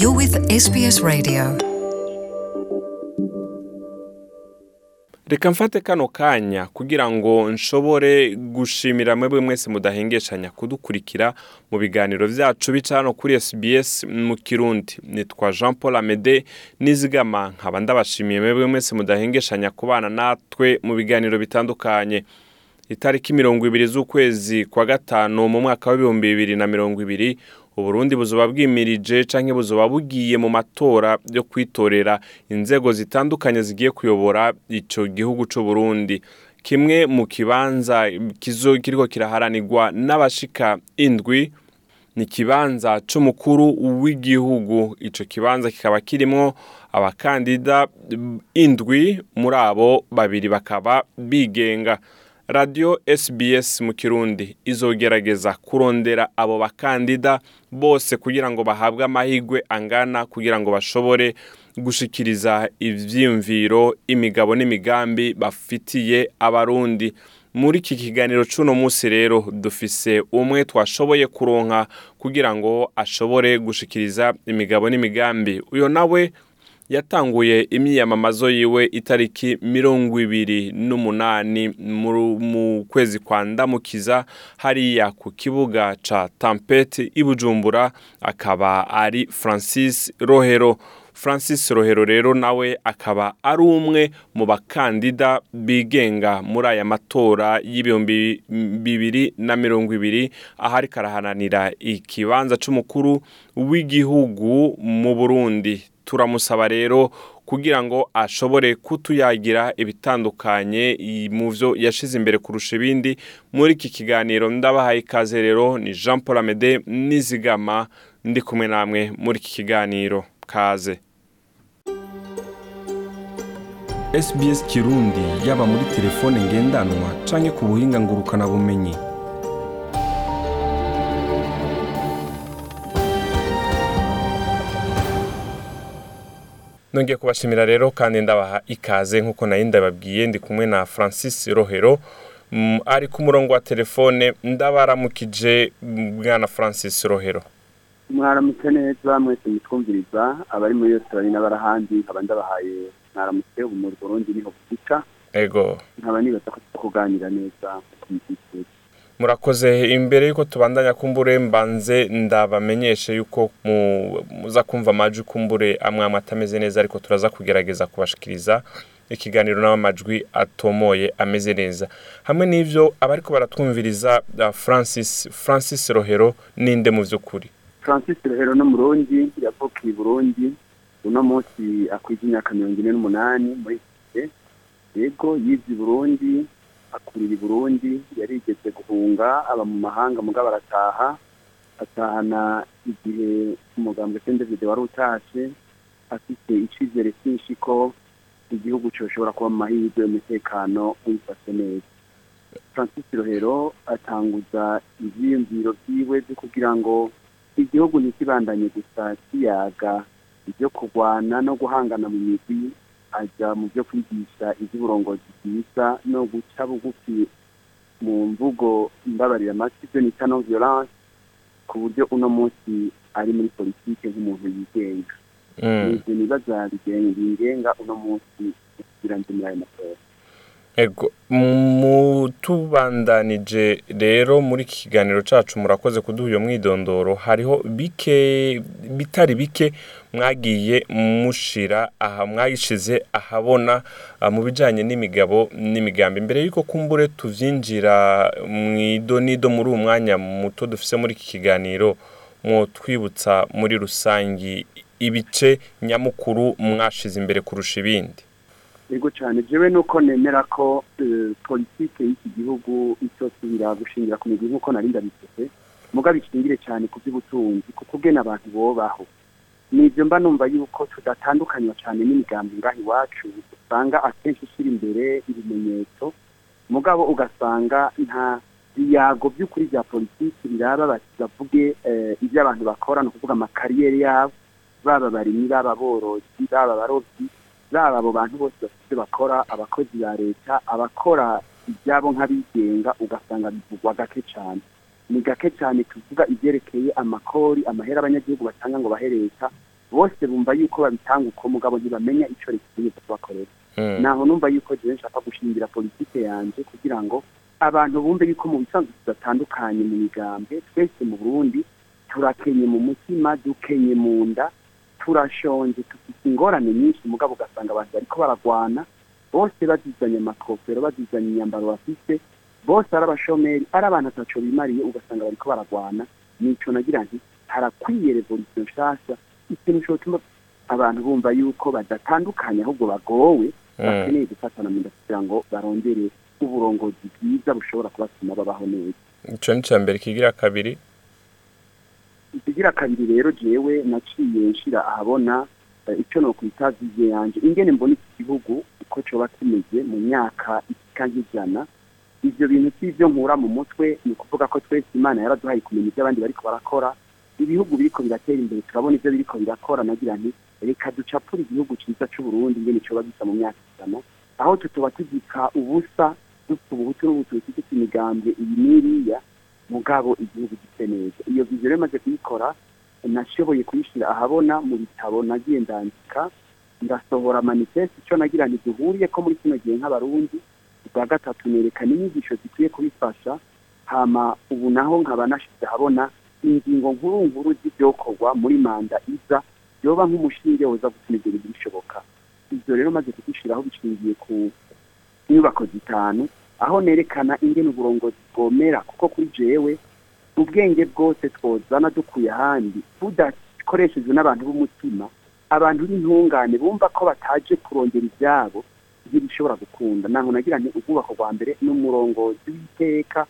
You're with SBS Radio. reka mfate kano kanya kugira ngo nshobore gushimira mwebwe mwese mudahengeshanya kudukurikira mu biganiro byacu bica hano kuri SBS mu kirundi. Nitwa Jean Paul Amede nizigama. Nkaba ndabashimiye mwebwe mwese mudahengeshanya kubana natwe mu biganiro bitandukanye. Itariki mirongo ibiri z'ukwezi kwa gatanu mu mwaka w'ibihumbi bibiri na mirongo ibiri uburundi buzoba bwimirije canke buzoba bugiye mu matora yo kwitorera inzego zitandukanye zigiye kuyobora ico gihugu c'uburundi kimwe mu kibanza kiriko kiraharanirwa n'abashika indwi ni ikibanza c'umukuru w'igihugu. Ico kibanza kikaba kirimwo abakandida indwi muri abo babiri bakaba bigenga. Radiyo SBS mu kirundi. Izogerageza kurondera abo bakandida bose kugira ngo bahabwe amahirwe angana kugira ngo bashobore gushikiriza ivyiyumviro imigabo n'imigambi bafitiye abarundi. Muri iki kiganiro c'uno munsi rero dufise umwe twashoboye kuronka kugira ngo ashobore gushikiriza imigabo n'imigambi. Uyo nawe yatanguye imyiyamamazo yiwe itariki mirongo ibiri n'umunani mu kwezi kwa ndamukiza hariya ku kibuga ca tampete i bujumbura akaba ari francis rohero. Francis rohero rero nawe akaba ari umwe mu bakandida bigenga muri aya matora y'ibihumbi bibiri na mirongo ibiri aho ariko arahananira ikibanza c'umukuru w'igihugu mu burundi. Turamusaba rero kugira ngo ashobore kutuyagira ibitandukanye mu byo yashize imbere kurusha ibindi. Muri iki kiganiro ndabahaye ikaze rero ni jean paul amede nizigama. Ndi kumwe namwe muri iki kiganiro kaze. SBS Kirundi yaba muri telefone ngendanwa canke ku buhinga ngurukana nongeye kubashimira rero kandi ndabaha ikaze nk'uko nari ndababwiye ndi kumwe na francis rohero ari ku murongo wa telefone ndabaramukije bwana francis rohero. Mwaramutse neza mwese mutwumviriza abari muri bari n'abarahandi nkaba ndabahaye mwaramutse ubu mu burundi ni ho butica ego. Nkaba nibaza ko kuganira neza murakoze imbere y'uko tubandanya kumbure mbanze ndabamenyeshe yuko muza kumva amajwi kumbure amwe amwe atameze neza ariko turaza kugerageza kubashikiriza ikiganiro n'amajwi atomoye ameze neza. Hamwe n'ivyo abariko baratwumviriza francis francis rohero ninde mu vy'ukuri? Francis rohero no murundi yavukiye i burundi uno munsi akwije imyaka mirongo ine n'umunani muri yego yize i burundi akurira i burundi yarigeze guhunga aba mu mahanga mugabo arataha atahana igihe umugambwe sendevide wari utashe afite icizere cyinshi ko igihugu cyoshobora kuba mu mahirwe y'umutekano wifashe neza. Francis rohero atanguza ibyiyumviro byiwe byo kugira ngo igihugu ntikibandanye gusa kiyaga ibyo kurwana no guhangana mu migwi ajya mu byo kwigisha iby'uburongozi bwiza no guca bugufi mu mvugo mbabarira amasi byo nita no violence ku buryo uno munsi ari muri politike nk'umuntu yigenga. Ibyo nibaza bigenga uno munsi kugira ngo muri ayo matora. Mutubandanije rero muri iki kiganiro cyacu murakoze kuduha iyo mwidondoro. Hariho bike bitari bike mwagiye mushira aha mwayishize ahabona mu bijyanye n'imigabo n'imigambi. Mbere y'uko kumbure tubyinjira mu idonido muri uwo mwanya muto dufise muri iki kiganiro twibutsa muri rusange ibice nyamukuru mwashize imbere kurusha ibindi. Yego cyane. Jewe nuko nemera ko politike y'iki gihugu itosubira gushingira ku migwi nk'uko nari ndabivuze muga bishingire cyane ku by'ubutunzi kuko ubwene abantu bobaho. Nibyo mba numva yuko tudatandukanywa cyane n'imigambi ngaha iwacu usanga akenshi ishyira imbere ibimenyetso mugabo ugasanga nta biyago by'ukuri bya politiki biraba bavuge ibyo abantu bakora ni ukuvuga amakariyeri yabo baba abarimyi baba aborozi baba abarobyi baba abo bantu bose bafite bakora abakozi ba leta abakora ibyabo nk'abigenga ugasanga bivugwa gake cyane ni gake cyane tuvuga ibyerekeye amakori amahera abanyagihugu batanga ngo bahe leta bose bumva yuko babitanga uko mugabo ntibamenya icyo itegeko kubakorera Mm. naho numva yuko jewe nshaka gushingira politike yanjye kugira ngo abantu bumve yuko mu bisanzwe tudatandukanye mu migambwe twese mu burundi turakenye mu mutima dukenye mu nda turashonje dufite ingorane nyinshi mugabo ugasanga abantu bariko baragwana bose bazizanye amakofero bazizanye imyambaro bafise bose ari abashomeri ari abantu ataco bimariye ugasanga bariko baragwana. Nico nagira nti harakwiye revolution nshasha ikintu cotuma abantu bumva yuko badatandukanye ahubwo bagowe bakeneye gufatana mu nda kugira ngo barondere uburongozi bwiza bushobora kubatuma babaho neza. Ico ni ca mbere kigira kabiri. Ikigira kabiri rero jewe naciye nshira ahabona eh, ico nokwita vize yanje. Ingene mbona iki gihugu uko coba kimeze mu myaka ishika nk'ijana ivyo bintu sivyo nkura mu mutwe ni ukuvuga ko twese imana yaraduhaye kumenya ivyo abandi bariko barakora. Ibihugu biriko biratera imbere turabona ivyo biriko birakora nagira nti reka ducapure igihugu ciza c'uburundi ingene coba gisa mu myaka ijana. Aho tutoba tugika ubusa dufite ubuhutu n'ubututsi dufite imigambwe iyi n'iriya mugabo igihugu neza. Iyo viziyo rero maze kuyikora nashoboye kuyishyira ahabona mu bitabo nagiye ndandika. Ndasohora manifeste icyo nagira nti duhuriye ko muri kino gihe nk'abarundi bwa gatatu nerekana inyigisho zikwiye kubifasha hama ubu naho nkaba nashize ahabona ingingo nkuru nkuru z'ibyokorwa muri manda iza yoba nk'umushinge woza gutuma ibyo bintu bishoboka. Ibyo rero maze kuzishyiraho bishingiye ku nyubako zitanu aho nerekana ingene uburongozi bwomera kuko kuri jewe ubwenge bwose twozana dukuye ahandi budakoreshejwe n'abantu b'umutima abantu b'intungane bumva ko bataje kurondera ibyabo ntibishobora gukunda. Naho nagira nti ubwubako bwa mbere ni umurongozi w'iteka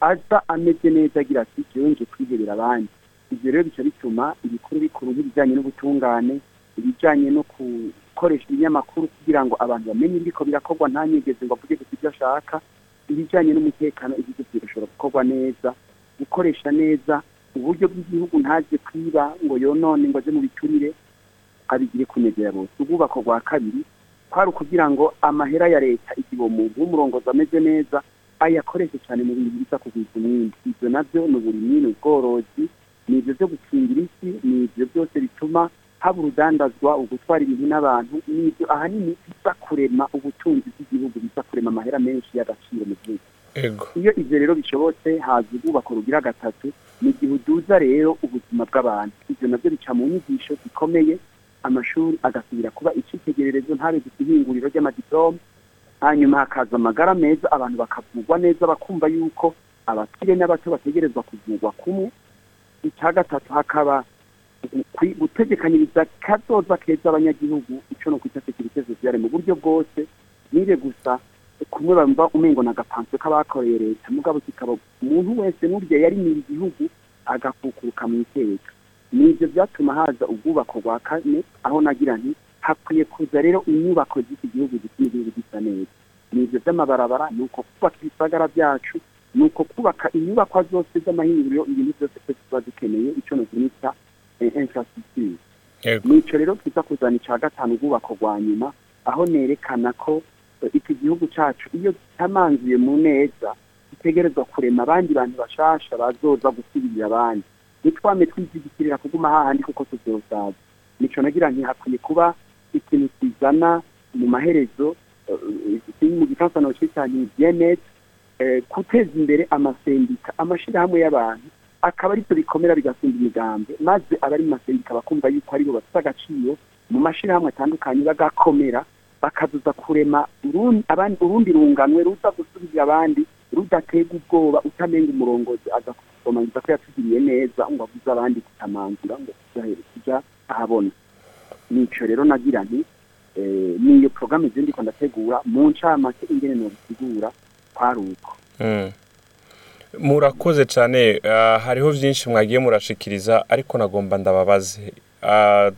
aza ameze neza agira ati jewe nje abandi. Ibyo rero bica bituma ibikuru bikuru nk'ibijyanye n'ubutungane ibijyanye no gukoresha ibinyamakuru kugira ngo abantu bamenye ibiriko birakorwa nta nyegezi ngo avuge gusa ibyo ashaka ibijyanye n'umutekano byose bishobora gukorwa neza gukoresha neza uburyo bw'igihugu ntaje kwiba ngo yonone ngo aje mu biturire. Abigire kunegera bose. Ubwubako bwa kabiri kwari ukugira ngo amahera ya leta igihe uwo muntu w'umurongozi ameze neza ayakoreshe cyane mu bintu bisa kugwiza umwimbi ibyo na byo ni uburimyi ni ubworozi ni ibyo byo gukingira isi ni ibyo byose bituma haba urudandazwa ugutwara ibintu n'abantu ni ibyo ahanini bisa kurema ubutunzi bw'igihugu bisa kurema amahera menshi y'agaciro mu gihugu. Iyo ivyo rero bishobotse haza ubwubako rugira gatatu ni igihe uduza rero ubuzima bw'abantu. Ivyo navyo bica mu nyigisho zikomeye amashuri agasubira kuba icitegererezo ntabe ihinguriro ry'amadiplome hanyuma hakaza amagara meza abantu bakavugwa neza bakumva yuko abakire n'abato bategerezwa kuvugwa kumwe. Icya gatatu hakaba gutegekanyiriza kazoza keza abanyagihugu ico no kwita sekirite sosiyale mu buryo bwose nibe gusa kumwe bumva umengo na gapanso k'abakoreye leta. Mugabo kikaba umuntu wese n'urya yarimira igihugu agakukuruka mu iteka. Nivyo vyatuma haza ubwubako bwa kane aho nagira nti hakwiye kuza rero inyubako z'iki gihugu zituma igihugu gisa neza. Nivyo vy'amabarabara ni uko kubaka ibisagara vyacu ni uko kubaka inyubakwa zose z'amahinguriro ibintu byose twese tuba dukeneye ico novyita infrastructure nico rero kiza kuzana ica gatanu ubwubako bwa nyuma aho nerekana ko eh, iki gihugu cacu iyo kitamanzuye mu neza gitegerezwa kurema abandi bantu bashasha bazoza gusubirira abandi. Nitwame twizigikirira kuguma hahandi kuko tuzosaza nico nagira nti hakwiye kuba ikintu kizana mu maherezo eh, mu gifaransa nocita ni bien guteza imbere amasendika amashirahamwe y'abantu akaba ari byo bikomera bigasumba imigambi maze abari mu masendika bakumva yuko ari bo bafite agaciro mu mashirahamwe atandukanye bagakomera bakazuza kurema urundi runganwe ruza gusubirira abandi rudatega ubwoba utamenga umurongozi aza kusomangiza ko yatugiriye neza ngo avuze abandi kutamanzura ngo tuzahere kuja ahabona nico rero nagira nti eh, niyo programme zindi ndategura mu ncamake ingene nobisigura kwari uko Mm. Murakoze cyane ah, hariho byinshi mwagiye murashikiriza ariko nagomba ndababaze. Ah,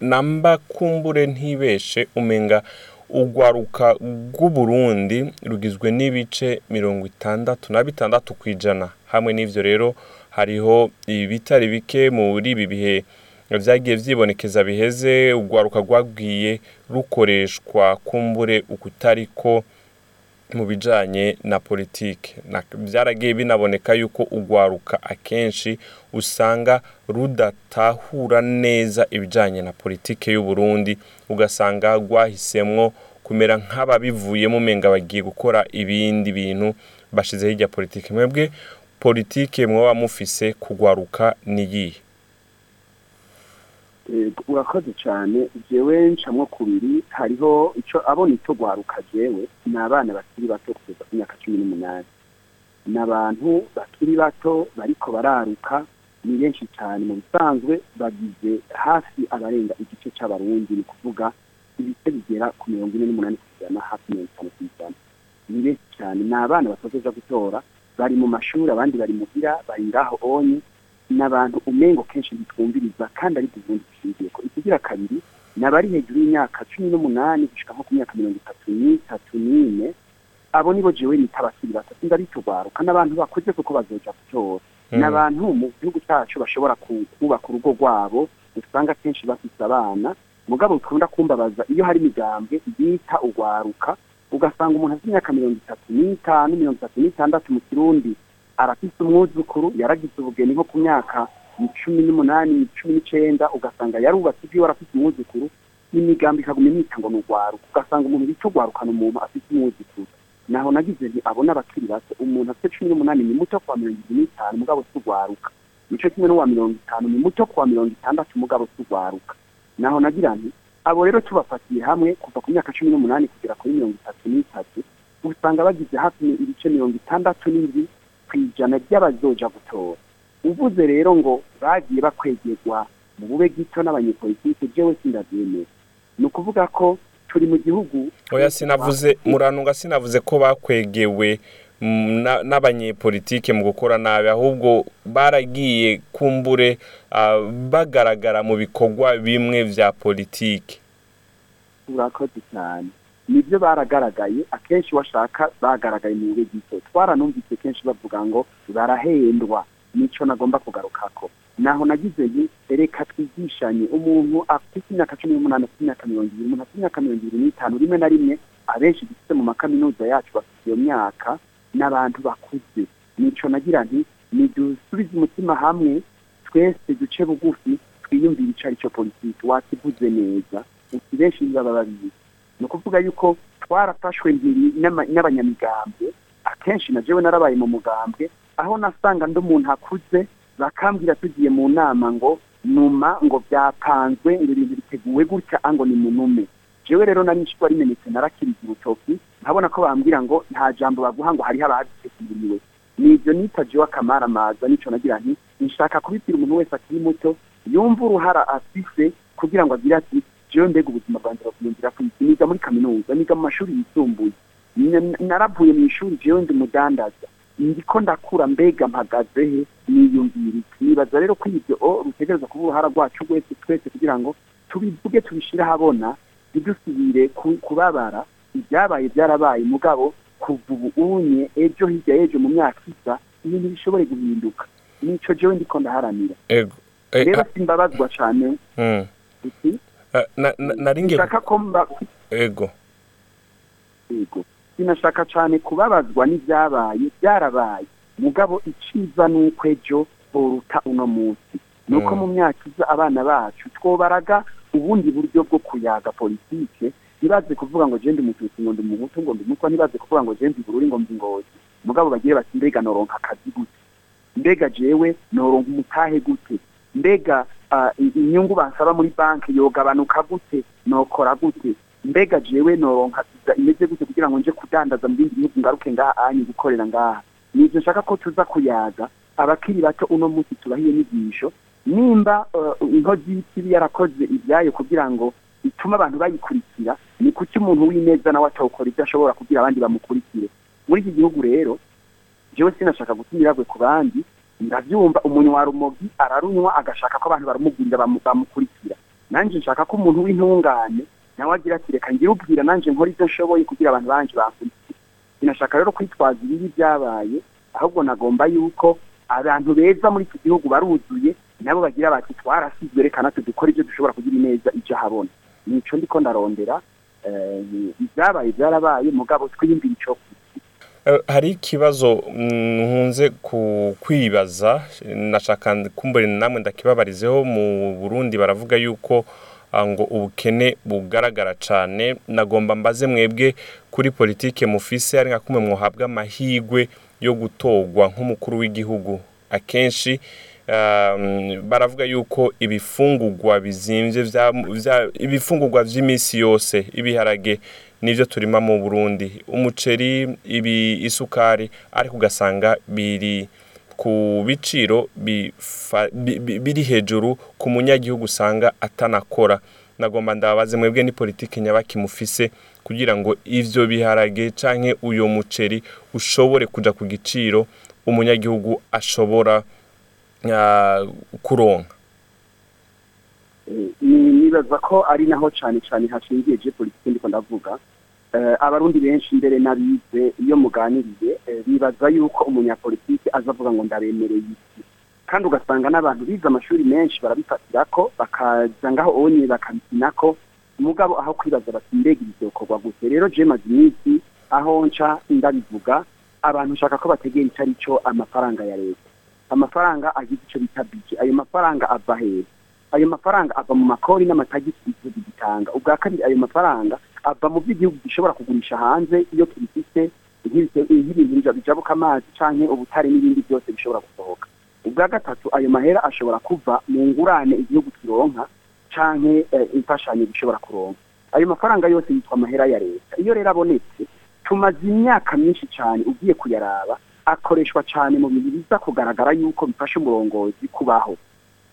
namba kumbure ntibeshe umenga urwaruka rw'uburundi rugizwe n'ibice mirongo itandatu na bitandatu ku ijana hamwe n'ivyo rero hariho ibitari bike muri ibi bihe vyagiye vyibonekeza biheze. Urwaruka rwabwiye rukoreshwa kumbure ukutariko mu bijanye na politike. Na- byaragiye binaboneka yuko ugwaruka akenshi usanga rudatahura neza ibijanye na politike y'u Burundi ugasanga rwahisemwo kumera nk'ababivuyemo umenga bagiye gukora ibindi bintu bashize hirya politike. Mwebwe politike mwaba mufise kugwaruka niyihe Yego, urakoze cyane jewe ncamwo kubiri hariho ico abona icyo gwaruka jewe ni abana bakiri bato kugeza ku myaka cumi n'umunani. Ni abantu bakiri bato bariko bararuka ni benshi cyane mu bisanzwe bagize hafi abarenga igice c'abarundi ni kuvuga ibice bigera ku mirongo ine n'umunani ku ijana hafi mirongo itanu ku ijana. Ni benshi cyane ni abana batozoja gutora bari mu mashuri abandi bari muhira bari ngaho onye n'abantu umengo kenshi bitwumviriza kandi ari kuvundi dushingiye ko ikigira kabiri ni abari hejuru y'imyaka cumi n'umunani gushika nko ku myaka mirongo itatu n'itatu n'ine abo nibo jewe nita abakiri bato ndabitugwaruka n'abantu bakuze kuko bazoja gutora ni abantu mu gihugu cyacu bashobora ku- kubaka urugo rwabo usanga kenshi bafise abana. Mugabo ukunda kumbabaza iyo hari imigambwe yita ugwaruka ugasanga umuntu afite imyaka mirongo itatu n'itanu mirongo itatu n'itandatu mu kirundi arafise umwuzukuru yaragize ubugeni nko ku myaka cumi n'umunani cumi n'icenda ugasanga yarubatse ibyo arafise umwuzukuru n'imigambi ikaguma imwita ngo ni ugwaruka ugasanga umuntu bita ugwarukana umuntu afite umwuzukuru. Naho nagize nti abona abakiri bato umuntu afite cumi n'umunani ni muto kuwa mirongo ibiri n'itanu mugabo si ugwaruka nico kimwe n'uwa mirongo itanu ni muto kuwa mirongo itandatu mugabo si ugwaruka naho nagira nti abo rero tubafatiye hamwe kuva ku myaka cumi n'umunani kugera kuri mirongo itatu n'itatu usanga bagize hafi ibice mirongo itandatu n'indwi ku ijana ry'abazoja gutora uvuze rero ngo bagiye bakwegerwa mu bube gito n'abanyepolitike jewe sindavyemera ni ukuvuga ko turi mu gihugu oya sinavuze muranunga sinavuze ko bakwegewe na- n'abanyepolitike mu gukora nabi ahubwo baragiye kumbure ah, bagaragara mu bikorwa bimwe vya politike. Urakoze cyane. Ni byo baragaragaye. Akenshi washaka bagaragaye mu bube gito twaranumvise kenshi bavuga ngo barahendwa. Nico nagomba kugarukako. Naho nagize nti reka twigishanye. Umuntu afite imyaka cumi n'umunani afite imyaka mirongo ibiri. Umuntu afite imyaka mirongo ibiri n'itanu rimwe na rimwe abenshi dufite mu makaminuza yacu bafite iyo myaka n'abantu bakuze. Nico nagira nti nidusubize umutima hamwe twese duce bugufi twiyumvire ico ari cyo politiki. Wakivuze neza. Benshi baba babizi ni ukuvuga yuko twarafashwe n'abanyamigambwe. Akenshi na jewe narabaye mu mugambwe aho nasanga ndi umuntu akuze bakambwira tugiye mu nama ngo numa ngo byapanzwe ngo ibintu biteguwe gutya ngo ni munume. Jewe rero nari nshiko rimenetse narakiriza urutoki nkabona ko bambwira ngo nta jambo baguha ngo hariho ababiteguriwe. Nivyo nita jewe akamaramaza nico nagira nti nshaka kubibwira umuntu wese akiri muto yumva uruhara afise kugira ngo agire ati jewe mbega ubuzima bwanjye isi. Niga muri kaminuza niga mu mashuri yisumbuye. Naravuye mu ishuri jewe ndi umudandaza ndiko ndakura mbega mpagaze he? Niyumvira iki? Nibaza rero ko ibyo o rutegereza kuba uruhara rwacu rwese twese kugira ngo tubivuge tubishire ahabona ntidusubire ku- kubabara. Ibyabaye byarabaye mugabo kuva ubu unye ejo hirya y'ejo mu myaka iza ibintu bishobore guhinduka. Nico jewe ndiko ndaharanira. Ego. Eh, rero ah, simbabazwa cane. Iki na- na- naringiye nshaka ko mba ego. Yego sinashaka cyane kubabazwa n'ibyabaye byarabaye mugabo iciza ni uko ejo boruta uno munsi. Ni uko Mm. mu myaka iza abana bacu twobaraga ubundi buryo bwo kuyaga politike. Ntibaze kuvuga ngo jendi umututsi ngo ndi umuhutu ngo ndi umutwa ntibaze kuvuga ngo jendi bururi ngo ndi ngozi. Mugabo bagire bati mbega noronka akazi gute? Mbega jewe noronka umutahe gute? Mbega ah, inyungu bansaba muri banki yogabanuka gute? Nokora gute? Mbega jewe noronka imeze gute kugira ngo nje kudandaza mu bindi bihugu ngaruke ngaha anyu gukorera ngaha? Nivyo nshaka ko tuza kuyaga abakiri bato uno munsi tubahiye inyigisho nimba uh, inkozi y'ikibi yarakoze ibyayo kugira ngo itume abantu bayikurikira ni kuki umuntu w'ineza nawe atawukora ibyo ashobora kugira abandi bamukurikire? Muri iki gihugu rero jewe sinashaka gutumiragwe ku bandi ndavyumva umunywa rumogi ararunywa agashaka ko abantu baramubwirira bamu- bamukurikira. Nanje nshaka ko umuntu w'intungane nawe agira ati reka ngire ubwira nanje nkora ibyo nshoboye kugira abantu banje bankurikire sinashaka rero kwitwaza ibibi byabaye ahubwo nagomba yuko abantu beza muri iki gihugu baruzuye nabo bagira bati twarasizwe reka natwe dukora ibyo dushobora kugira ineza ijya habona nico ndiko ndarondera eh, ibyabaye byarabaye mugabo twiyumvira ico. Eh, hari ikibazo mm, nkunze ku- kwibaza nashaka kumbura namwe ndakibabarizeho mu Burundi baravuga yuko ah, ngo ubukene bugaragara cyane nagomba mbaze mwebwe kuri politike mufise ari nka kumwe muhabwa amahigwe yo gutogwa nk'umukuru w'igihugu. Akenshi um, baravuga yuko ibifungurwa bizimvye ibifungurwa vy'iminsi yose ibiharage nivyo turima mu Burundi. Umuceri ibi isukari ariko ugasanga biri ku biciro biri hejuru ku munyagihugu usanga atanakora. Nagomba ndababaze mwebwe ni politiki nyabaki mufise kugira ngo ivyo biharage canke uyo muceri ushobore kuja ku giciro umunyagihugu ashobora ah, kuronka. Ni- nibaza ko ari naho cyane cyane hashingiye politiki ndiko ndavuga. Abarundi benshi mbere n'abize iyo muganiriye eh, bibaza yuko umunyapolitiki aza avuga ngo ndabemereye iki. Kandi ugasanga n'abantu bize amashuri menshi barabifatira ko bakaza ngaho onye bakabikina ko mugabo aho kwibaza bati mbega ibi byokorwa gute? Rero je maze iminsi aho nca ndabivuga abantu nshaka ko bategera icyo ari cyo amafaranga ya leta. Amafaranga agize icyo bita bije ayo mafaranga ava hehe ayo mafaranga ava mu makori n'amatagisi igihugu gitanga. Ubwa kabiri ayo mafaranga ava mu by'igihugu gishobora kugurisha hanze iyo nk'ibite- nk'ibintu bijabuka amazi canke ubutare n'ibindi byose bishobora gusohoka. Ubwa gatatu ayo mahera ashobora kuva mu ngurane igihugu kironka canke eh, imfashanyo gishobora kuronka. Ayo mafaranga yose yitwa amahera ya leta. Iyo rero abonetse tumaze imyaka myinshi cyane ugiye kuyaraba akoreshwa cyane mu bintu biza kugaragara yuko bifasha umurongozi kubaho.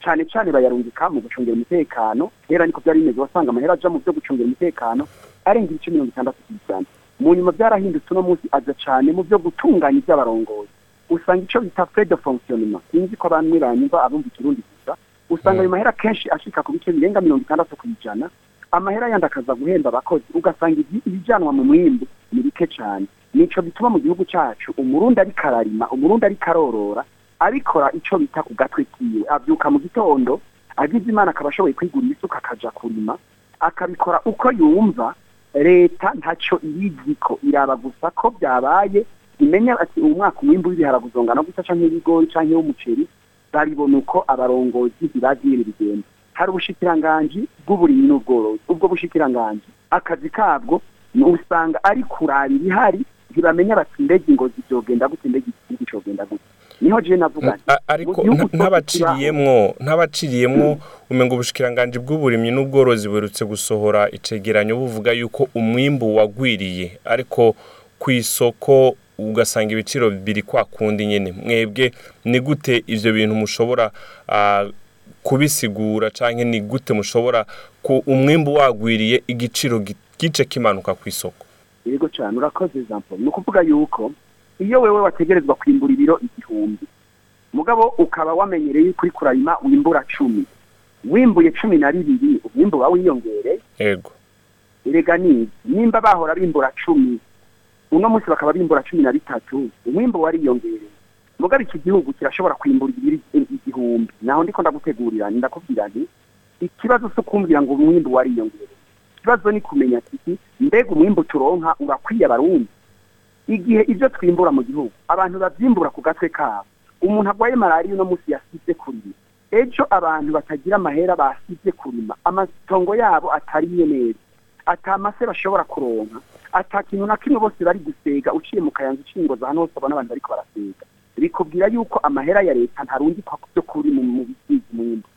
Cyane cyane bayarungika mu gucungira umutekano. Kera niko byari bimeze wasanga amahera aja mu byo gucungira umutekano arenga ibice mirongo itandatu ku ijana. Mu nyuma byarahindutse uno munsi aza cyane mu byo gutunganya iby'abarongozi usanga icyo bita frais de fonctionnement. Sinzi ko abantu banyumva abumva ikirundi gusa. Usanga ayo mahera kenshi ashika ku bice birenga mirongo itandatu ku ijana. Amahera yandi akaza guhemba abakozi. Ugasanga ibi- ibijanwa mu mwimbu ni bike cyane nico bituma mu gihugu cyacu umurundi ariko ararima umurundi ariko arorora. Abikora ico bita ku gatwe kiwe. Abyuka mu gitondo agize imana akaba ashoboye kwigurira isuka akaja kurima akabikora uko yumva leta ntacyo ibiziko iraba gusa ko byabaye imenya ati uyu mwaka umwimbu w'ibiharage uzongana gusa canke ibigori canke w'umuceri baribona uko abarongozi ibintu bigenda. Hari ubushikiranganji bw'uburimyi n'ubworozi. Ubwo bushikiranganji akazi kabwo usanga ari kuraba ibihari ntibamenya bati mbega ingozi vyogenda gute? Mbega igihugu cogenda gute? Ni ho je navuga ariko ntabaciriyemwo ntabaciriyemwo umengo ubushikiranganji bw'uburimyi n'ubworozi buherutse gusohora icegeranyo buvuga yuko umwimbu wagwiriye. Ariko ku isoko ugasanga ibiciro biri kwa kundi nyene. Mwebwe ni gute ivyo bintu mushobora kubisigura canke ni gute mushobora ku umwimbu wagwiriye igiciro gi- gice kimanuka ku isoko? Yego cyane urakoze paul. Ni ukuvuga yuko iyo wewe wategerezwa kwimbura ibiro igihumbi mugabo ukaba wamenyereye yuko uri kurarima wimbura cumi. Wimbuye cumi na bibiri umwimbu uba wiyongereye ego erega nizi nimba bahora bimbura cumi uno munsi bakaba bimbura cumi na bitatu umwimbu wariyongereye mugabo iki gihugu kirashobora kwimbura ibiri igihumbi. Naho ndiko ndagutegurira ndakubwira nti ikibazo si ukumbwira ngo umwimbu wariyongereye ikibazo ni kumenya ati mbega umwimbu turonka urakwiye abarundi igihe ibyo twimbura mu gihugu. Abantu babyimbura ku gatwe kabo. Umuntu arwaye malariya uno munsi yasize kurima. Ejo abantu batagira amahera basize kurima. Amatongo yabo atariye neza. Atamase bashobora kuronka. Ata kintu na kimwe bose bari gusega. Uciye mu kayanza uciye ingoza hano hose abona abantu bariko barasega. Bikubwira yuko amahera ya leta ntarungikwa ku byo kuri mu mu bisizi mwimbu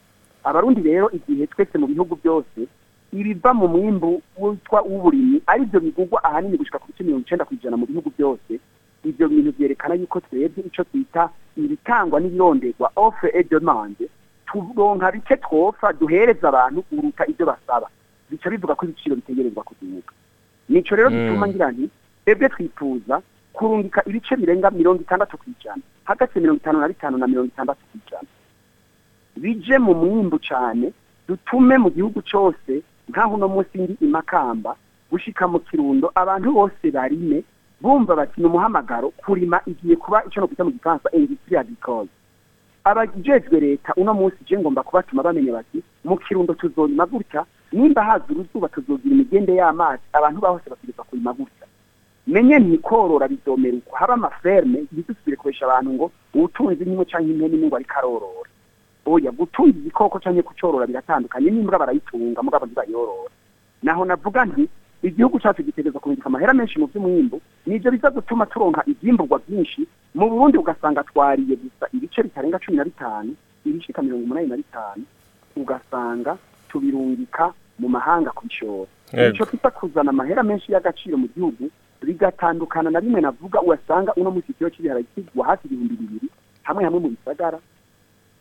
abarundi rero igihe twese mu bihugu byose ibiva mu mwimbu witwa w'uburimyi ari byo bigugwa ahanini gushika ku bice mirongo icenda kw'ijana mu bihugu byose. Ibyo bintu byerekana yuko twebwe ico twita ibitangwa n'ibironderwa offre et demande turonka bike twofa duhereza abantu uruta ibyo basaba. Bica bivuga ko ibiciro bitegerezwa kuduga nico rero Mm. gituma ngira nti twebwe twifuza kurungika ibice birenga mirongo itandatu kw'ijana hagati ya mirongo itanu na bitanu na mirongo itandatu kw'ijana. Bije mu mwimbu cyane dutume mu gihugu cyose nk'aho uno munsi ndi imakamba gushika mu kirundo abantu bose barime bumva bati ni umuhamagaro kurima igiye kuba icyo no kwita mu gifaransa industrie agricole. Abajejwe leta uno munsi je ngomba kubatuma bamenya bati mu kirundo tuzorima gutya nimba haza uruzuba tuzogira imigende y'amazi abantu bahose bategerezwa kurima gutya. Menye ntikorora bizomera uko haba amaferme ntidusubire kubesha abantu ngo uwutunze nk'imwe canke imwe ngo ariko arorora oya gutunza igikoko canke kucorora biratandukanye n'imbwa barayitunga mugabo ntibayorora naho navuga nti igihugu cyacu gitegereza kubindika amahera menshi mu by'umwimbu ni byo biza gutuma turonka ivyimburwa byinshi mu burundi ugasanga twariye gusa ibice bitarenga cumi na bitanu ibishika mirongo umunani na bitanu ugasanga tubirungika mu mahanga kubishora. Ico kita kuzana amahera menshi y'agaciro mu gihugu bigatandukana na bimwe navuga ugasanga uno munsi ikiro cy'ibiharage kigwa hafi ibihumbi bibiri hamwe hamwe mu bisagara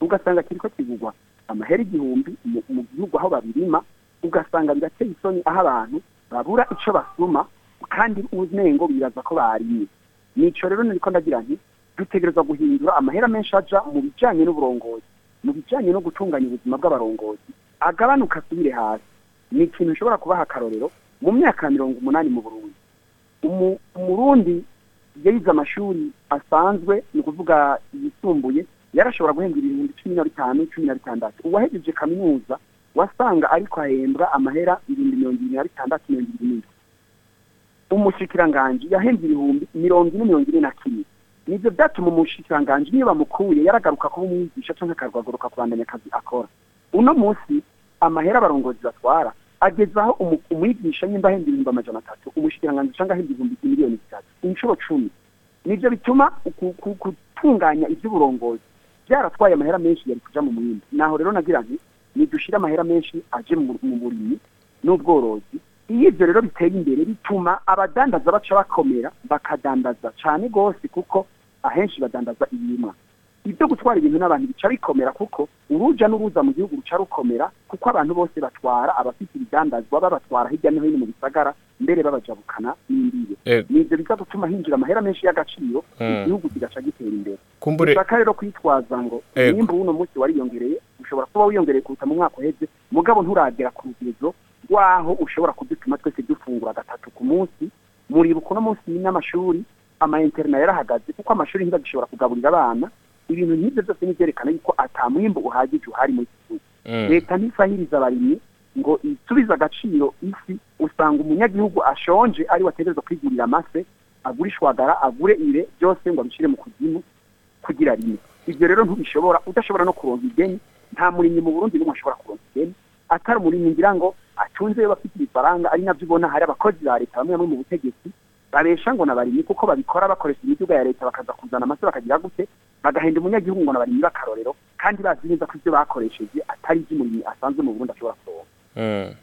ugasanga kiriko kigurwa amahera igihumbi mu- gihugu aho babirima ugasanga birateye isoni aho abantu babura ico basuma kandi umengo bibaza ko barimye. Nico rero niko ndagira nti dutegerezwa guhindura amahera menshi aja mu bijanye n'uburongozi mu bijanye no gutunganya ubuzima bw'abarongozi. Agabanuka asubire hasi. Ni ikintu ushobora kubaha akarorero mu myaka ya mirongo umunani mu burundi. Umu- umurundi yize amashuri asanzwe ni ukuvuga yisumbuye yarashobora guhembwa ibihumbi cumi na bitanu cumi na bitandatu. Uwahejeje kaminuza wasanga ariko ahembwa amahera ibihumbi mirongo ibiri na bitandatu mirongo ibiri n'indwi umushikiranganji yahembwe ibihumbi mirongo ine mirongo ine na kimwe. Nivyo vyatuma umushikiranganji niyo bamukuye yaragaruka kuba umwigisha canke akagaruka kubandanya akazi akora. Uno munsi amahera abarongozi batwara ageze aho umu- umwigisha nyimba ahembwa ibihumbi amajana atatu umushikiranganji canke ahembwa ibihumbi miliyoni zitatu inshuro cumi. Nivyo bituma gutunganya ivy'uburongozi. Vyaratwaye amahera menshi yari kuja mu mwimbu naho rero nagira nti nidushire amahera menshi aje mu burimyi n'ubworozi. Iyo ivyo rero biteye imbere bituma abadandaza baca bakomera bakadandaza cane gose kuko ahenshi badandaza ibimwa ibyo gutwara ibintu n'abantu bica bikomera kuko uruja n'uruza mu gihugu ruca rukomera kuko abantu bose batwara abafite ibidandazwa babatwara hirya no hino mu bisagara mbere babajabukana n'imbibe Ego. nivyo biza gutuma hinjira amahera menshi y'agaciro Mm. igihugu kigaca gitera imbere ushaka rero kwitwaza ngo Ego. nimba uno munsi wariyongereye ushobora kuba wiyongereye kuruta mu mwaka uheze mugabo nturagera ku rugero rwaho ushobora kudutuma twese dufungura gatatu ku munsi muribuka uno munsi n'amashuri ama interna yarahagaze kuko amashuri ntibagishobora kugaburira abana ibintu nk'ibyo byose nivyerekana yuko ata mwimbu uhagije uhari muri iki gihugu. Mm. leta ntisahiriza abarimyi ngo isubize agaciro isi usanga umunyagihugu ashonje ari wategerezwa kwigurira amase agure ishwagara agure ire byose ngo abishyire mu kuzimu kugira rimwe. Ibyo rero ntubishobora udashobora no kuronka ideni nta murimyi mu burundi n'umwe ashobora kuronka ideni atari umurimyi ngira ngo atunze bafite ibifaranga ari na byo ubona hari abakozi ba leta bamwe bamwe mu butegetsi babesha ngo n'abarimyi kuko babikora bakoresha imiduga ya leta bakaza kuzana amase bakagira gute? Bagahenda umunyagihugu ngo n'abarimyi b'akarorero kandi bazi neza ko ibyo bakoresheje atari iby'umurimyi asanzwe mu burundi ashobora kuronka. Mm.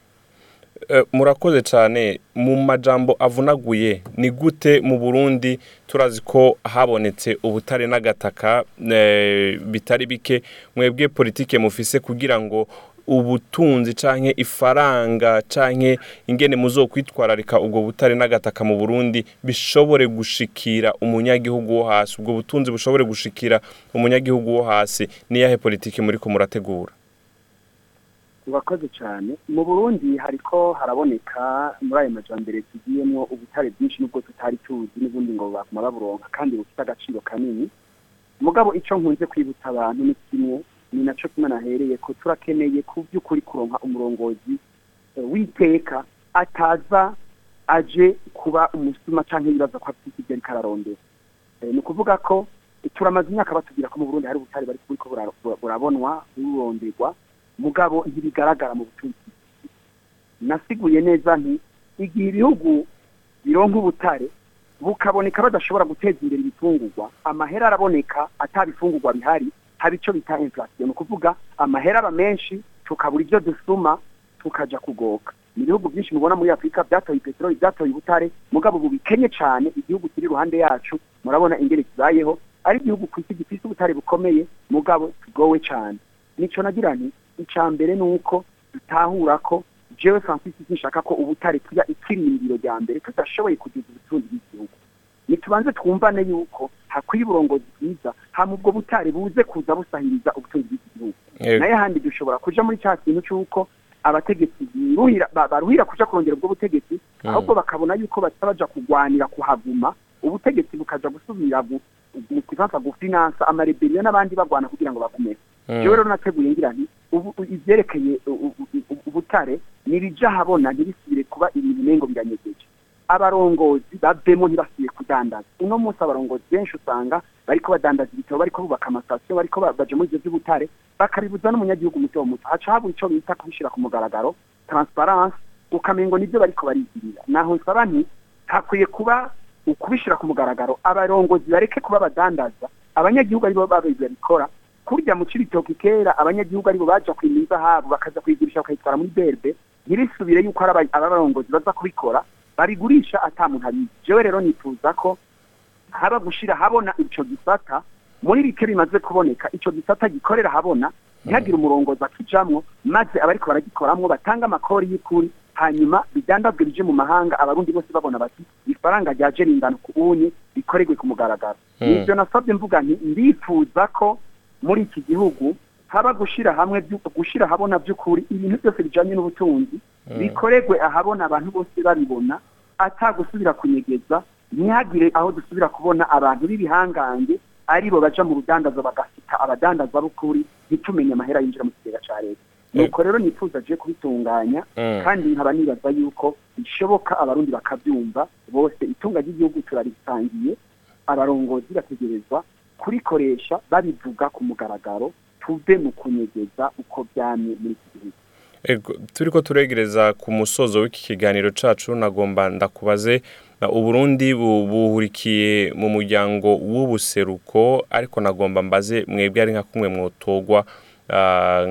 Eh, murakoze cyane mu majambo avunaguye ni gute mu burundi turazi ko habonetse ubutare n'agataka eh, bitari bike? Mwebwe politike mufise kugira ngo ubutunzi canke ifaranga canke ingene muzokwitwararika ubwo butare n'agataka mu burundi bishobore gushikira umunyagihugu wo hasi. Ubwo butunzi bushobore gushikira umunyagihugu wo hasi. Niyahe politike muriko murategura? Urakoze cyane mu burundi hariko haraboneka muri ayo majambere tugiyemwo ubutare bwinshi n'ubwo tutari tuzi n'ubundi ngo bakuma baburonka kandi bufite agaciro kanini. Mugabo ico nkunze kwibutsa abantu ni kimwe. Ni naco kimwe nahereye ko turakeneye ku by'ukuri kuronka umurongozi eh, w'iteka ataza aje kuba umusuma canke yibaza ko afite ibyo Eh, ni ukuvuga ko turamaze imyaka batubwira ko mu burundi hari ubutare bari bura- burabonwa buronderwa. Mugabo ntibigaragara mu butunzi nasiguye neza nti igihe ibihugu bironka ubutare bukaboneka badashobora guteza imbere ibifungurwa amahera araboneka atabifungurwa bihari haba ico bita inflation ni ukuvuga amahera aba menshi tukabura ivyo dusuma tukaja kugoka. Mu bihugu byinshi mubona muri afurika byatoye peteroli byatoye ubutare mugabo ubu bikenye cane igihugu kiri iruhande yacu murabona ingene kibayeho ari igihugu ku isi gifise ubutare bukomeye mugabo tugowe cane. Nico nagira nti icya mbere ni uko dutahura ko jewe francis nshaka ko ubutare tuya ikirindiro rya mbere tudashoboye kugeza ubutunzi bw'igihugu. Nitubanze twumvane yuko hakwiye uburongozi bwiza hama ubwo butare buze kuza busahiriza ubutunzi bw'igihugu. Naye handi dushobora kuja muri cya kintu cy'uko abategetsi baruhira kuja kurondera ubwo butegetsi ahubwo bakabona yuko baza baja kugwanira kuhaguma ubutegetsi bukaja gusubira gu- mu kifaransa gufinansa amareberiyo n'abandi bagwana kugira ngo Mm. jewe rero nateguye ngira nti ivyerekeye ubutare nibija habona ntibisubire kuba ibintu nengo biranyegeje abarongozi bavemo ntibasubiye kudandaza. Uno munsi abarongozi benshi usanga bariko badandaza ibitabo bariko bubaka amasitasiyo bariko ba- baje muri ivyo vy'ubutare bakabibuza n'umunyagihugu muto muto. Haca haba ico bita kubishira ku mugaragaro transparence ukamengo nivyo bariko barigirira. Naho nsaba nti hakwiye kuba ukubishira ku mugaragaro abarongozi bareke kuba badandaza abanyagihugu ari bo babikora kurya mu cibitoki kera abanyagihugu ari bo baja kwima izahabu bakaza kuyigurisha bakayitwara muri berbe ntibisubire yuko ari aba- abarongozi baza kubikora babigurisha ata muntu abizi jewe rero nifuza ko haba gushira habona ico gisata muri bike bimaze kuboneka ico gisata gikorera habona ntihagire umurongozi akijamwo maze abariko baragikoramwo batanga amakori y'ukuri hanyuma bidandazwe bije mu mahanga abarundi bose babona bati ifaranga ryaje ringana ku unye rikorerwe ku mugaragaro Mm. nivyo nasabye mvuga nti ndifuza ko muri iki gihugu haba gushira hamwe vyu- gushira habona by'ukuri ibintu byose bijanye n'ubutunzi bikorerwe ahabona abantu bose babibona atagusubira kunyegeza ntihagire aho dusubira kubona abantu b'ibihangange ari bo baja mu rudandazo bagasita abadandaza b'ukuri ntitumenye amahera yinjira mu kigega ca leta. Nuko rero nifuza je kubitunganya Mm. kandi nkaba nibaza yuko bishoboka abarundi bakabyumva bose itunga ry'igihugu turarisangiye abarongozi bategerezwa kurikoresha babivuga ku mugaragaro tuve mu kunyegeza uko byamye muri iki gihugu Ego, turiko turegereza ku musozo w'iki kiganiro cacu nagomba ndakubaze Uburundi bu- buhurikiye mu muryango w'ubuseruko ariko nagomba mbaze mwebwe ari nka kumwe mwotogwa ah,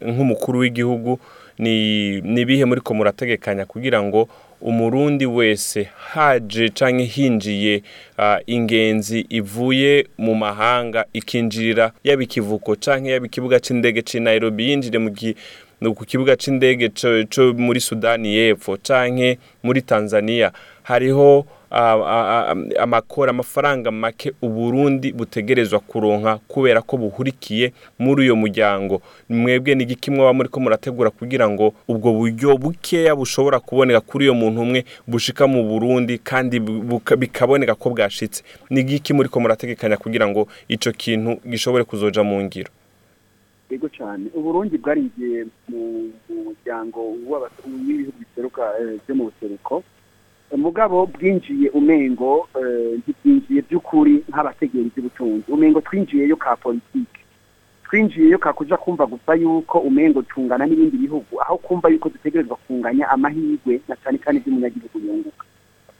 nk'umukuru w'igihugu ni nibihe muri ko murategekanya kugira ngo umurundi wese haje canke hinjiye ingenzi ivuye mu mahanga ikinjirira yaba ikivuko canke yaba ikibuga c'indege c'i Nairobi yinjire mu ku kibuga c'indege co muri Sudani y'Epfo canke muri Tanzania. Hariho amakora amafaranga make Uburundi butegerezwa kuronka kubera ko buhurikiye muri uyo muryango. Mwebwe ni igiki mwoba muriko murategura kugira ngo ubwo buryo bukeya bushobora kuboneka kuri uyo muntu umwe bushika mu Burundi kandi bikaboneka ko bwashitse. Ni igiki muriko murategekanya kugira ngo ico kintu gishobore kuzoja mu ngiro. Yego cyane uburundi bwarinjiye mu muryango w'ibihugu eh, byo mu buseruko mugabo bwinjiye umengo eh, ntibwinjiye by'ukuri nk'abategera iby'ubutunzi umengo twinjiyeyo ka politike twinjiyeyo ka kuja kumva gusa yuko umengo tungana n'ibindi bihugu. Aho kumva yuko dutegerezwa kunganya amahirwe na cyane cyane iby'umunyagihugu yunguka.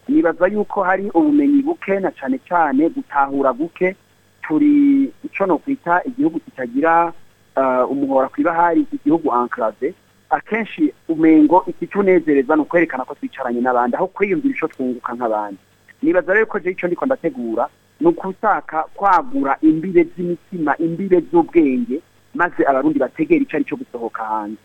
Nibaza yuko hari ubumenyi buke na cyane cyane gutahura guke turi ico no kwita igihugu kitagira uh, umuhora kwibahari igihugu enclave akenshi umengo ikitunezereza ni ukwerekana ko twicaranye n'abandi aho kwiyumvira ico twunguka nk'abandi. Nibaza rero ko ico ndiko ndategura ni ukutaka kwagura imbibe z'imitima imbibe z'ubwenge maze abarundi bategera ico ari cyo gusohoka hanze.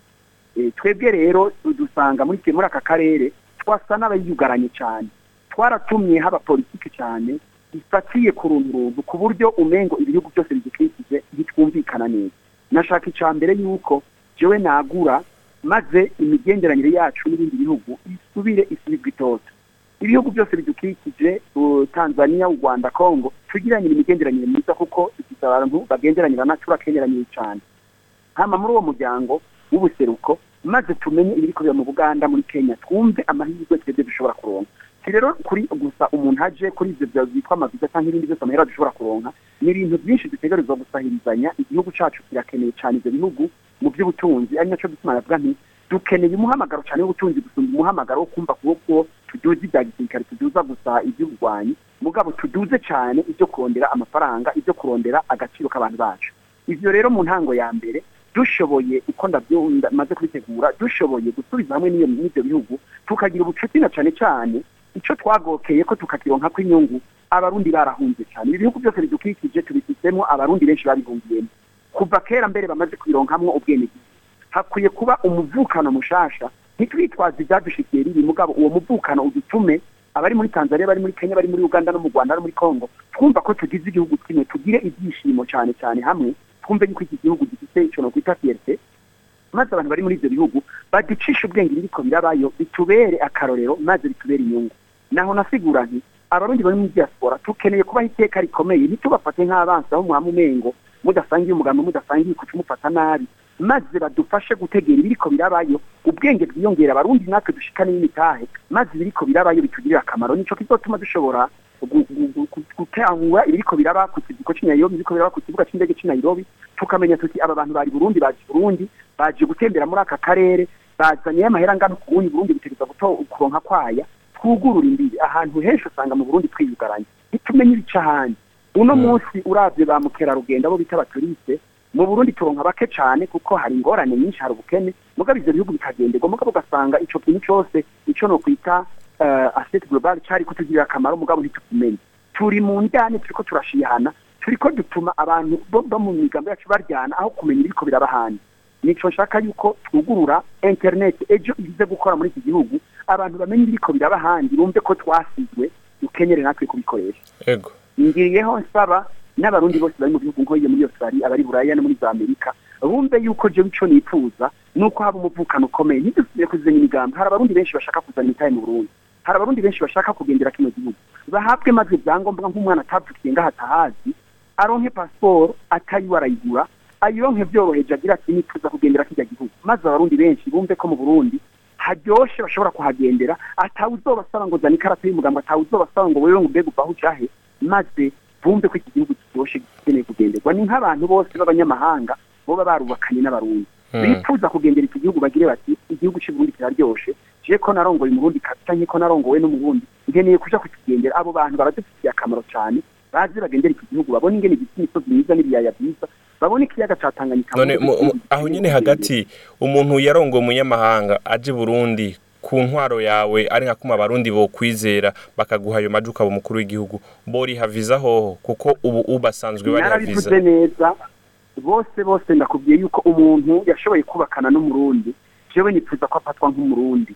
E, twebwe rero dusanga muri aka karere twasa n'abayugaranye cyane twaratumye haba politiki cyane ifatiye ku runtu ku buryo umengo ibihugu byose bidukikije bitwumvikana neza. Nashaka icya mbere yuko jewe nagura maze imigenderanire yacu n'ibindi bihugu isubire isubirwe itoto. Ibihugu byose bidukikije tanzania u rwanda congo tugiranire imigenderanire myiza kuko dufite abantu bagenderanira na turakenderanire cyane hama muri uwo muryango w'ubuseruko maze tumenye ibiri kubera mu buganda muri kenya twumve amahirwe twebwe dushobora kuronka. Si rero kuri gusa umuntu aje kuri bya byitwa amaviza cyangwa ibindi byose amahera dushobora kuronka ni ibintu byinshi dutegerezwa gusahirizanya. Igihugu cacu kirakeneye cyane ivyo bihugu mu by'ubutunzi ari naco gituma navuga nti dukeneye umuhamagaro cyane w'ubutunzi gusumba umuhamagaro wo kumva kuko tuduze ibya gisirikare tuduza gusa iby'uburwanyi mugabo tuduze cyane ibyo kurondera amafaranga ibyo kurondera agaciro k'abantu bacu. Ivyo rero mu ntango ya mbere dushoboye uko ndabyunda maze kubitegura dushoboye gusubiza hamwe n'ibyo bihugu tukagira ubucuti na cyane cyane icyo twagokeye ko tukakironka ko inyungu abarundi barahunze cyane ibi bihugu byose bidukikije tubifitemo abarundi benshi babihungiyemo. Kuva kera mbere bamaze kubironkamwo ubwenegihugu hakwiye kuba umuvukano mushasha. Ntitwitwaze ibyadushikiye ribi mugabo uwo muvukano udutume abari muri tanzania bari muri kenya bari muri uganda no mu rwanda no muri congo twumva ko tugize igihugu kimwe tugire ibyishimo cyane cyane hamwe twumve yuko iki gihugu gifite icyo no kwita fierté. Maze abantu bari muri ibyo bihugu baducisha ubwenge biriko birabayo bitubere akarorero maze bitubere inyungu. Naho nasigura nti abarundi bari muri diaspora tukeneye kubaho iteka rikomeye. Ntitubafate nk'abansi aho mwama umengo mudasangiye umugambi mudasangiye kuca umufata nabi. Maze badufashe gutegera ibiriko birabayo ubwenge bwiyongera abarundi natwe dushikane n'imitahe maze ibiriko birabayo bitugirira akamaro. Nico kizotuma dushobora gu- gu- gu- gu- gutangura ibiriko biraba ku kivuko c'i Nairobi ibiriko biraba ku kibuga c'indege c'i Nairobi. Tukamenya tuti aba bantu bari Burundi baje Burundi baje gutembera muri aka karere bazanye amahera angana ku Burundi butegereza kuronka kwaya. Twugurura imbibi ahantu henshi usanga mu Burundi twiyugaranye. Ntitumenye ibica ahandi. Uno munsi uravye ba mukerarugendo abo bita abaturiste mu Burundi turonka bake cane kuko hari ingorane nyinshi hari ubukene. Mugabo ivyo bihugu bikagenderwa mugabo ugasanga ico kintu cose ico no kwita uh, asset global cari kutugirira akamaro mugabo ntitukimenye turi mu njyane turiko turashihana turiko dutuma abantu bo mu migambo yacu baryana aho kumenya ibiriko biraba ahandi. Nico nshaka yuko twugurura internet ejo ize gukora muri iki gihugu abantu bamenye ibiriko biraba ahandi bumve ko twasizwe dukenyere natwe kubikoresha. Ego. Ngiriyeho nsaba n'abarundi bose bari mu bihugu nkoye muri Australia abari buraya no muri za Amerika bumve yuko je ico nipfuza nuko haba umuvukano ukomeye. Ntidusubire kuzenya imigambi. Hari abarundi benshi bashaka kuzana imitahe mu Burundi. Hari abarundi benshi bashaka kugendera kino gihugu. Bahabwe maze ibyangombwa nk'umwana atavukiye ngaho atahazi aronke pasiporo atayiwe arayigura ayironke byoroheje agira ati nifuza kugendera kijya gihugu. Maze abarundi benshi bumve ko mu Burundi haryoshe bashobora kuhagendera atawe uzobasaba ngo zana ikarata y'umugambo atawe uzobasaba ngo wewe ngo mbega uvaho ujahe maze bumve ko iki gihugu kiryoshe gikeneye kugenderwa. Ni nk'abantu bose b'abanyamahanga boba barubakanye n'abarundi. Bifuza kugendera iki gihugu bagire bati igihugu cy'u Burundi kiraryoshe. Je ko narongoye umurundi canke ko narongowe n'umurundi nkeneye kuja kukigendera. Abo bantu baradufitiye akamaro cyane bazi bagendera iki gihugu babona ingene gifite imisozi myiza n'ibiyaya byiza babona ikiyaga ca Tanganyika. None aho nyine hagati umuntu yarongo umunyamahanga aje Burundi ku ntwaro yawe ari nka kuma abarundi bokwizera bakaguha ayo maji ukaba umukuru w'igihugu. Boriha viza hoho kuko ubu ubasanzwe bariha viza narabivuze neza bose bose ndakubwiye yuko umuntu yashoboye kubakana n'umurundi. Jewe nifuza ko afatwa nk'umurundi.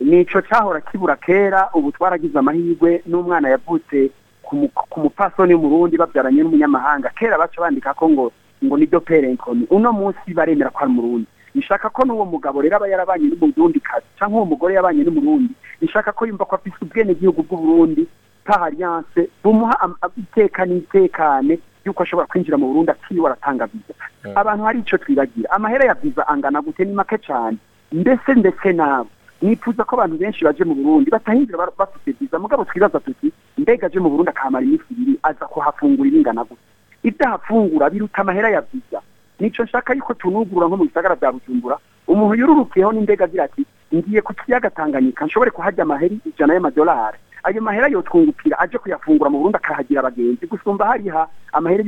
Nico cahora kibura kera ubu twaragize amahirwe n'umwana yavutse ku mu- ku mupfasoni w'umurundi babyaranye n'umunyamahanga. Kera baca bandika ko ngo ngo ni doperenkoni uno munsi baremera ko ari umurundi. Nshaka ko n'uwo mugabo rero aba yarabanye n'umurundi kazi cyangwa uwo mugore yabanye n'umurundi. Nshaka ko yumva ko afise ubwenegihugu bw'uburundi par alliance bumuha iteka n'itekane yuko ashobora kwinjira mu Burundi atiriwe aratanga viza abantu hari ico twibagira. Amahera ya viza angana gute? Ni make cane. Mbese ndetse nabo? Nifuza ko abantu benshi baje mu Burundi batahinjira bafite viza mugabo twibaza tuti mbega aje mu Burundi akamara iminsi ibiri aza kuhafungura ibingana gute? Ibyo ahafungura biruta amahera ya viza nico nshaka yuko tunugurura nko mu bisagara bya Bujumbura umuntu yururukiyeho n'indege agira ati ngiye ku kiyaga Tanganyika nshobore kuhajya amaheri ijana y'amadolari. Ayo mahera yotwungukira aje kuyafungura mu Burundi akahagira abagenzi. Gusumba hariha amahera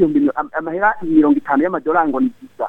amahera mirongo itanu y'amadolari ngo ni viza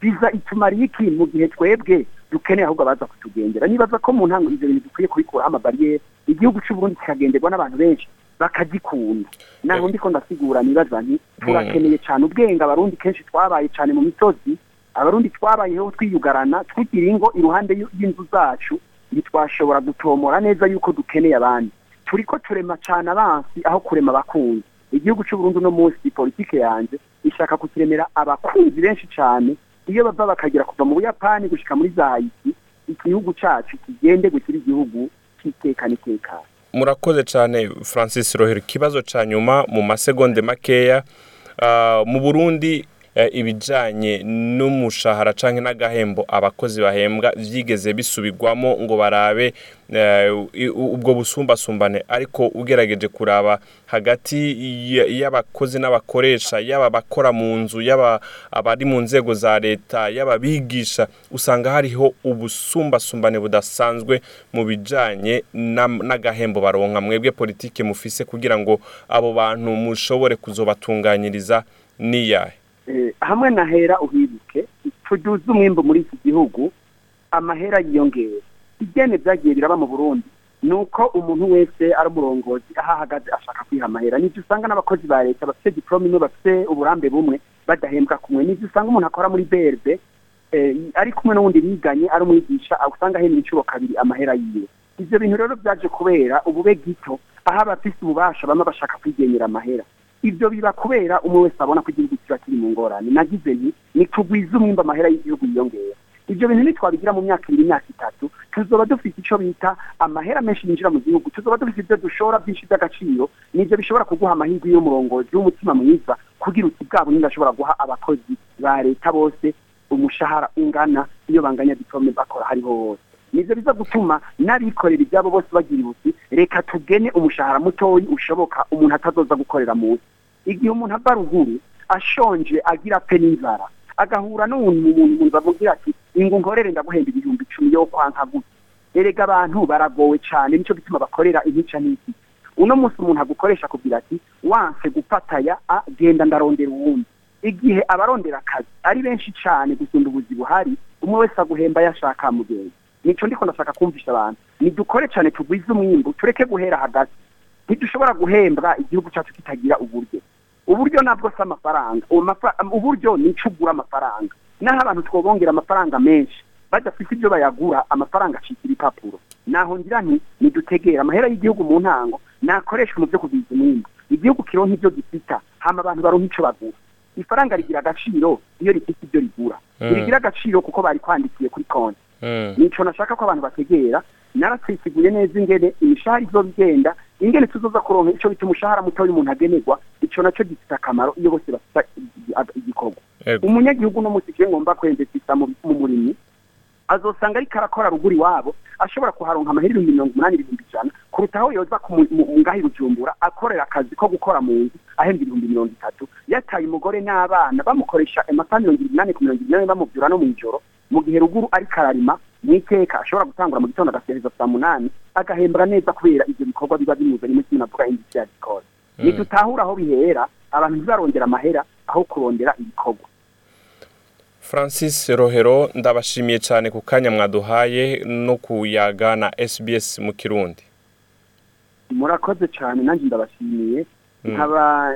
viza itumariye iki mu gihe twebwe dukeneye ahubwo abaza kutugendera. Nibaza ko mu ntango ivyo bintu dukwiye kubikuraho amabariyeri igihugu c'u Burundi kikagenderwa n'abantu benshi. Bakagikunda. Naho ndiko ndasigura nibaza nti turakeneye cane ubwenge abarundi kenshi twabaye cane mu misozi. Abarundi twabayeho twiyugarana tugira ingo iruhande y'inzu zacu ntitwashobora gutomora neza yuko dukeneye abandi. Turiko turema cane abansi aho kurema abakunzi. Igihugu c'u Burundi uno munsi politike yanje ishaka kukiremera abakunzi benshi cane iyo bava bakagera kuva mu buyapani gushika muri za Haiti igihugu cacu kigende gukira igihugu cy'itekana itekana murakoze cyane francis rohero ikibazo cya nyuma mu masegonde makeya Ah, mu burundi ibijyanye n'umushahara cyangwa n'agahembo abakozi bahembwa byigeze bisubirwamo ngo barabe eh, ubwo busumbasumbane. Ariko ugerageje kuraba hagati y'abakozi n'abakoresha yaba abakora mu nzu yaba abari mu nzego za leta yaba abigisha usanga hariho ubusumbasumbane budasanzwe mu bijyanye n'agahembo baronka. Mwebwe politike mufise kugira ngo abo bantu mushobore kuzobatunganyiriza niyahe? Eh, hamwe na hera uhibuke tuduze umwimbo muri iki gihugu amahera yiyongera igene vyagiye biraba mu Burundi nuko umuntu wese ari umurongozi aho ahagaze ashaka kwiha amahera. Nivyo usanga n'abakozi ba leta bafite diplome imwe bafite uburambe bumwe badahembwa kumwe nivyo usanga umuntu akora muri BRD eh, ari kumwe n'uwundi biganye ari umwigisha usanga ahembwa inshuro kabiri amahera yiwe. Ivyo bintu rero vyaje kubera ubube gito aho abafise ububasha bamwe bashaka kwigenyera amahera. Ivyo biba kubera umwe wese abona ko igihugu kiba kiri mu ngorane. Nagize nti nitugwize umwimba amahera y'igihugu yiyongera. Ivyo bintu nitwabigira mu myaka ibiri imyaka itatu. Tuzoba dufite ico bita amahera menshi yinjira mu gihugu. Tuzoba dufite ivyo dushora byinshi by'agaciro nivyo bishobora kuguha amahirwe y'umurongozi w'umutima mwiza kugira uti bwa buhinga ashobora guha abakozi ba leta bose umushahara ungana iyo banganya diplome bakora hariho hose. Nivyo biza gutuma n'abikorera ibyabo bose bagira ibuti reka tugene umushahara mutoyi ushoboka umuntu atazoza gukorera munsi igihe umuntu ava ruguru ashonje agira pe n'inzara. Agahura n'umuntu umuntu umuntu amubwira ati ingu nkorere ndaguhemba ibihumbi icumi yo kwanka gutya erega abantu baragowe cyane ni cyo gituma bakorera intica n'iki uno munsi umuntu agukoresha akubwira ati wanse gufataya a genda ndarondera uwundi. Igihe abarondera akazi ari benshi cyane gusumba ubuzi buhari umwe wese aguhemba yashaka mugenzi nico ndiko ndashaka kumvisha abantu. Nidukore cyane tugwize umwimbu tureke guhera hagati. Ntidushobora guhembwa igihugu cyacu kitagira uburyo. Uburyo nabwo si amafaranga. Uburyo ni ico ugura amafaranga. Naho abantu twobongera amafaranga menshi badafite ibyo bayagura amafaranga acika ibipapuro. Naho ngira nti nidutegera amahera y'igihugu mu ntango nakoreshwa mu byo kugwiza umwimbu igihugu kironka ibyo gifita hama abantu baronka ico bagura. Ifaranga rigira agaciro iyo rifite ibyo rigura. Mm. rigira agaciro kuko bari kwandikiye kuri konti. Nico nashaka ko abantu bategera. Naratwisiguye neza ingene imishahara izoba igenda ingene tuzoza kuronka ico bita umushahara mutoya umuntu agenerwa ico naco gifite akamaro iyo bose bafite igi- igikorwa umunyagihugu no musi ngomba kwendekisa mu mu murimyi azosanga ariko arakora ruguru iwabo ashobora kuharonka ibihumbi mirongo umunani ibihumbi ijana kuruta aho yoza ngaho i bujumbura akorera akazi ko gukora mu nzu ahembwa ibihumbi mirongo itatu. Yataye umugore n'abana bamukoresha amasaha mirongo inani ku mirongo inani bamubyura no mu ijoro. Mu gihe ruguru ariko ararima mu iteka. Ashobora gutangura mu gitondo agasereza saa munani agahembwa neza kubera ivyo bikorwa biba bimuzanye mu kintu navuga industry zikora nitutahura aho bihera abantu ntibarondera amahera aho kurondera ibikorwa. Francis rohero ndabashimiye cyane ku kanya mwaduhaye no kuyaga na sbs mu kirundi. Murakoze cyane nanjye ndabashimiye. Nkaba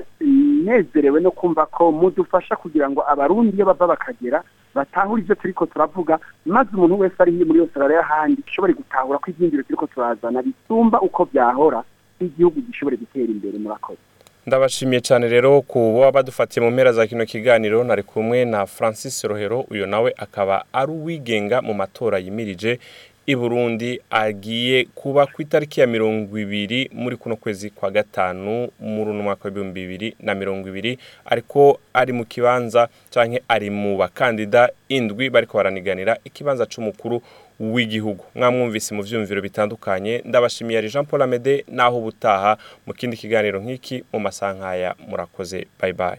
nezerewe no kumva ko mudufasha kugira ngo abarundi iyo bava bakagera batahura ibyo turiko turavuga maze umuntu wese ari muri yose arara y'ahandi ashobore gutahura ko ibyiyumviro turiko turazana bisumba uko byahora igihugu gishobore gutera imbere murakoze ndabashimiye cyane rero ku baba badufatiye mu mpera za kino kiganiro. Nari kumwe na francis rohero uyu nawe akaba ari uwigenga mu matora yimirije. I burundi agiye kuba ku itariki ya mirongo ibiri muri kuno kwezi kwa gatanu muri uno mwaka w'ibihumbi bibiri na mirongo ibiri ariko ari mu kibanza cyangwa ari mu bakandida indwi bariko baraniganira ikibanza c'umukuru w'igihugu. Mwamwumvise mu vyumviro bitandukanye ndabashimiye ari Jean Paul Amede naho ubutaha. Mu kindi kiganiro nk'iki mu masaha nkaya murakoze. Bye bye.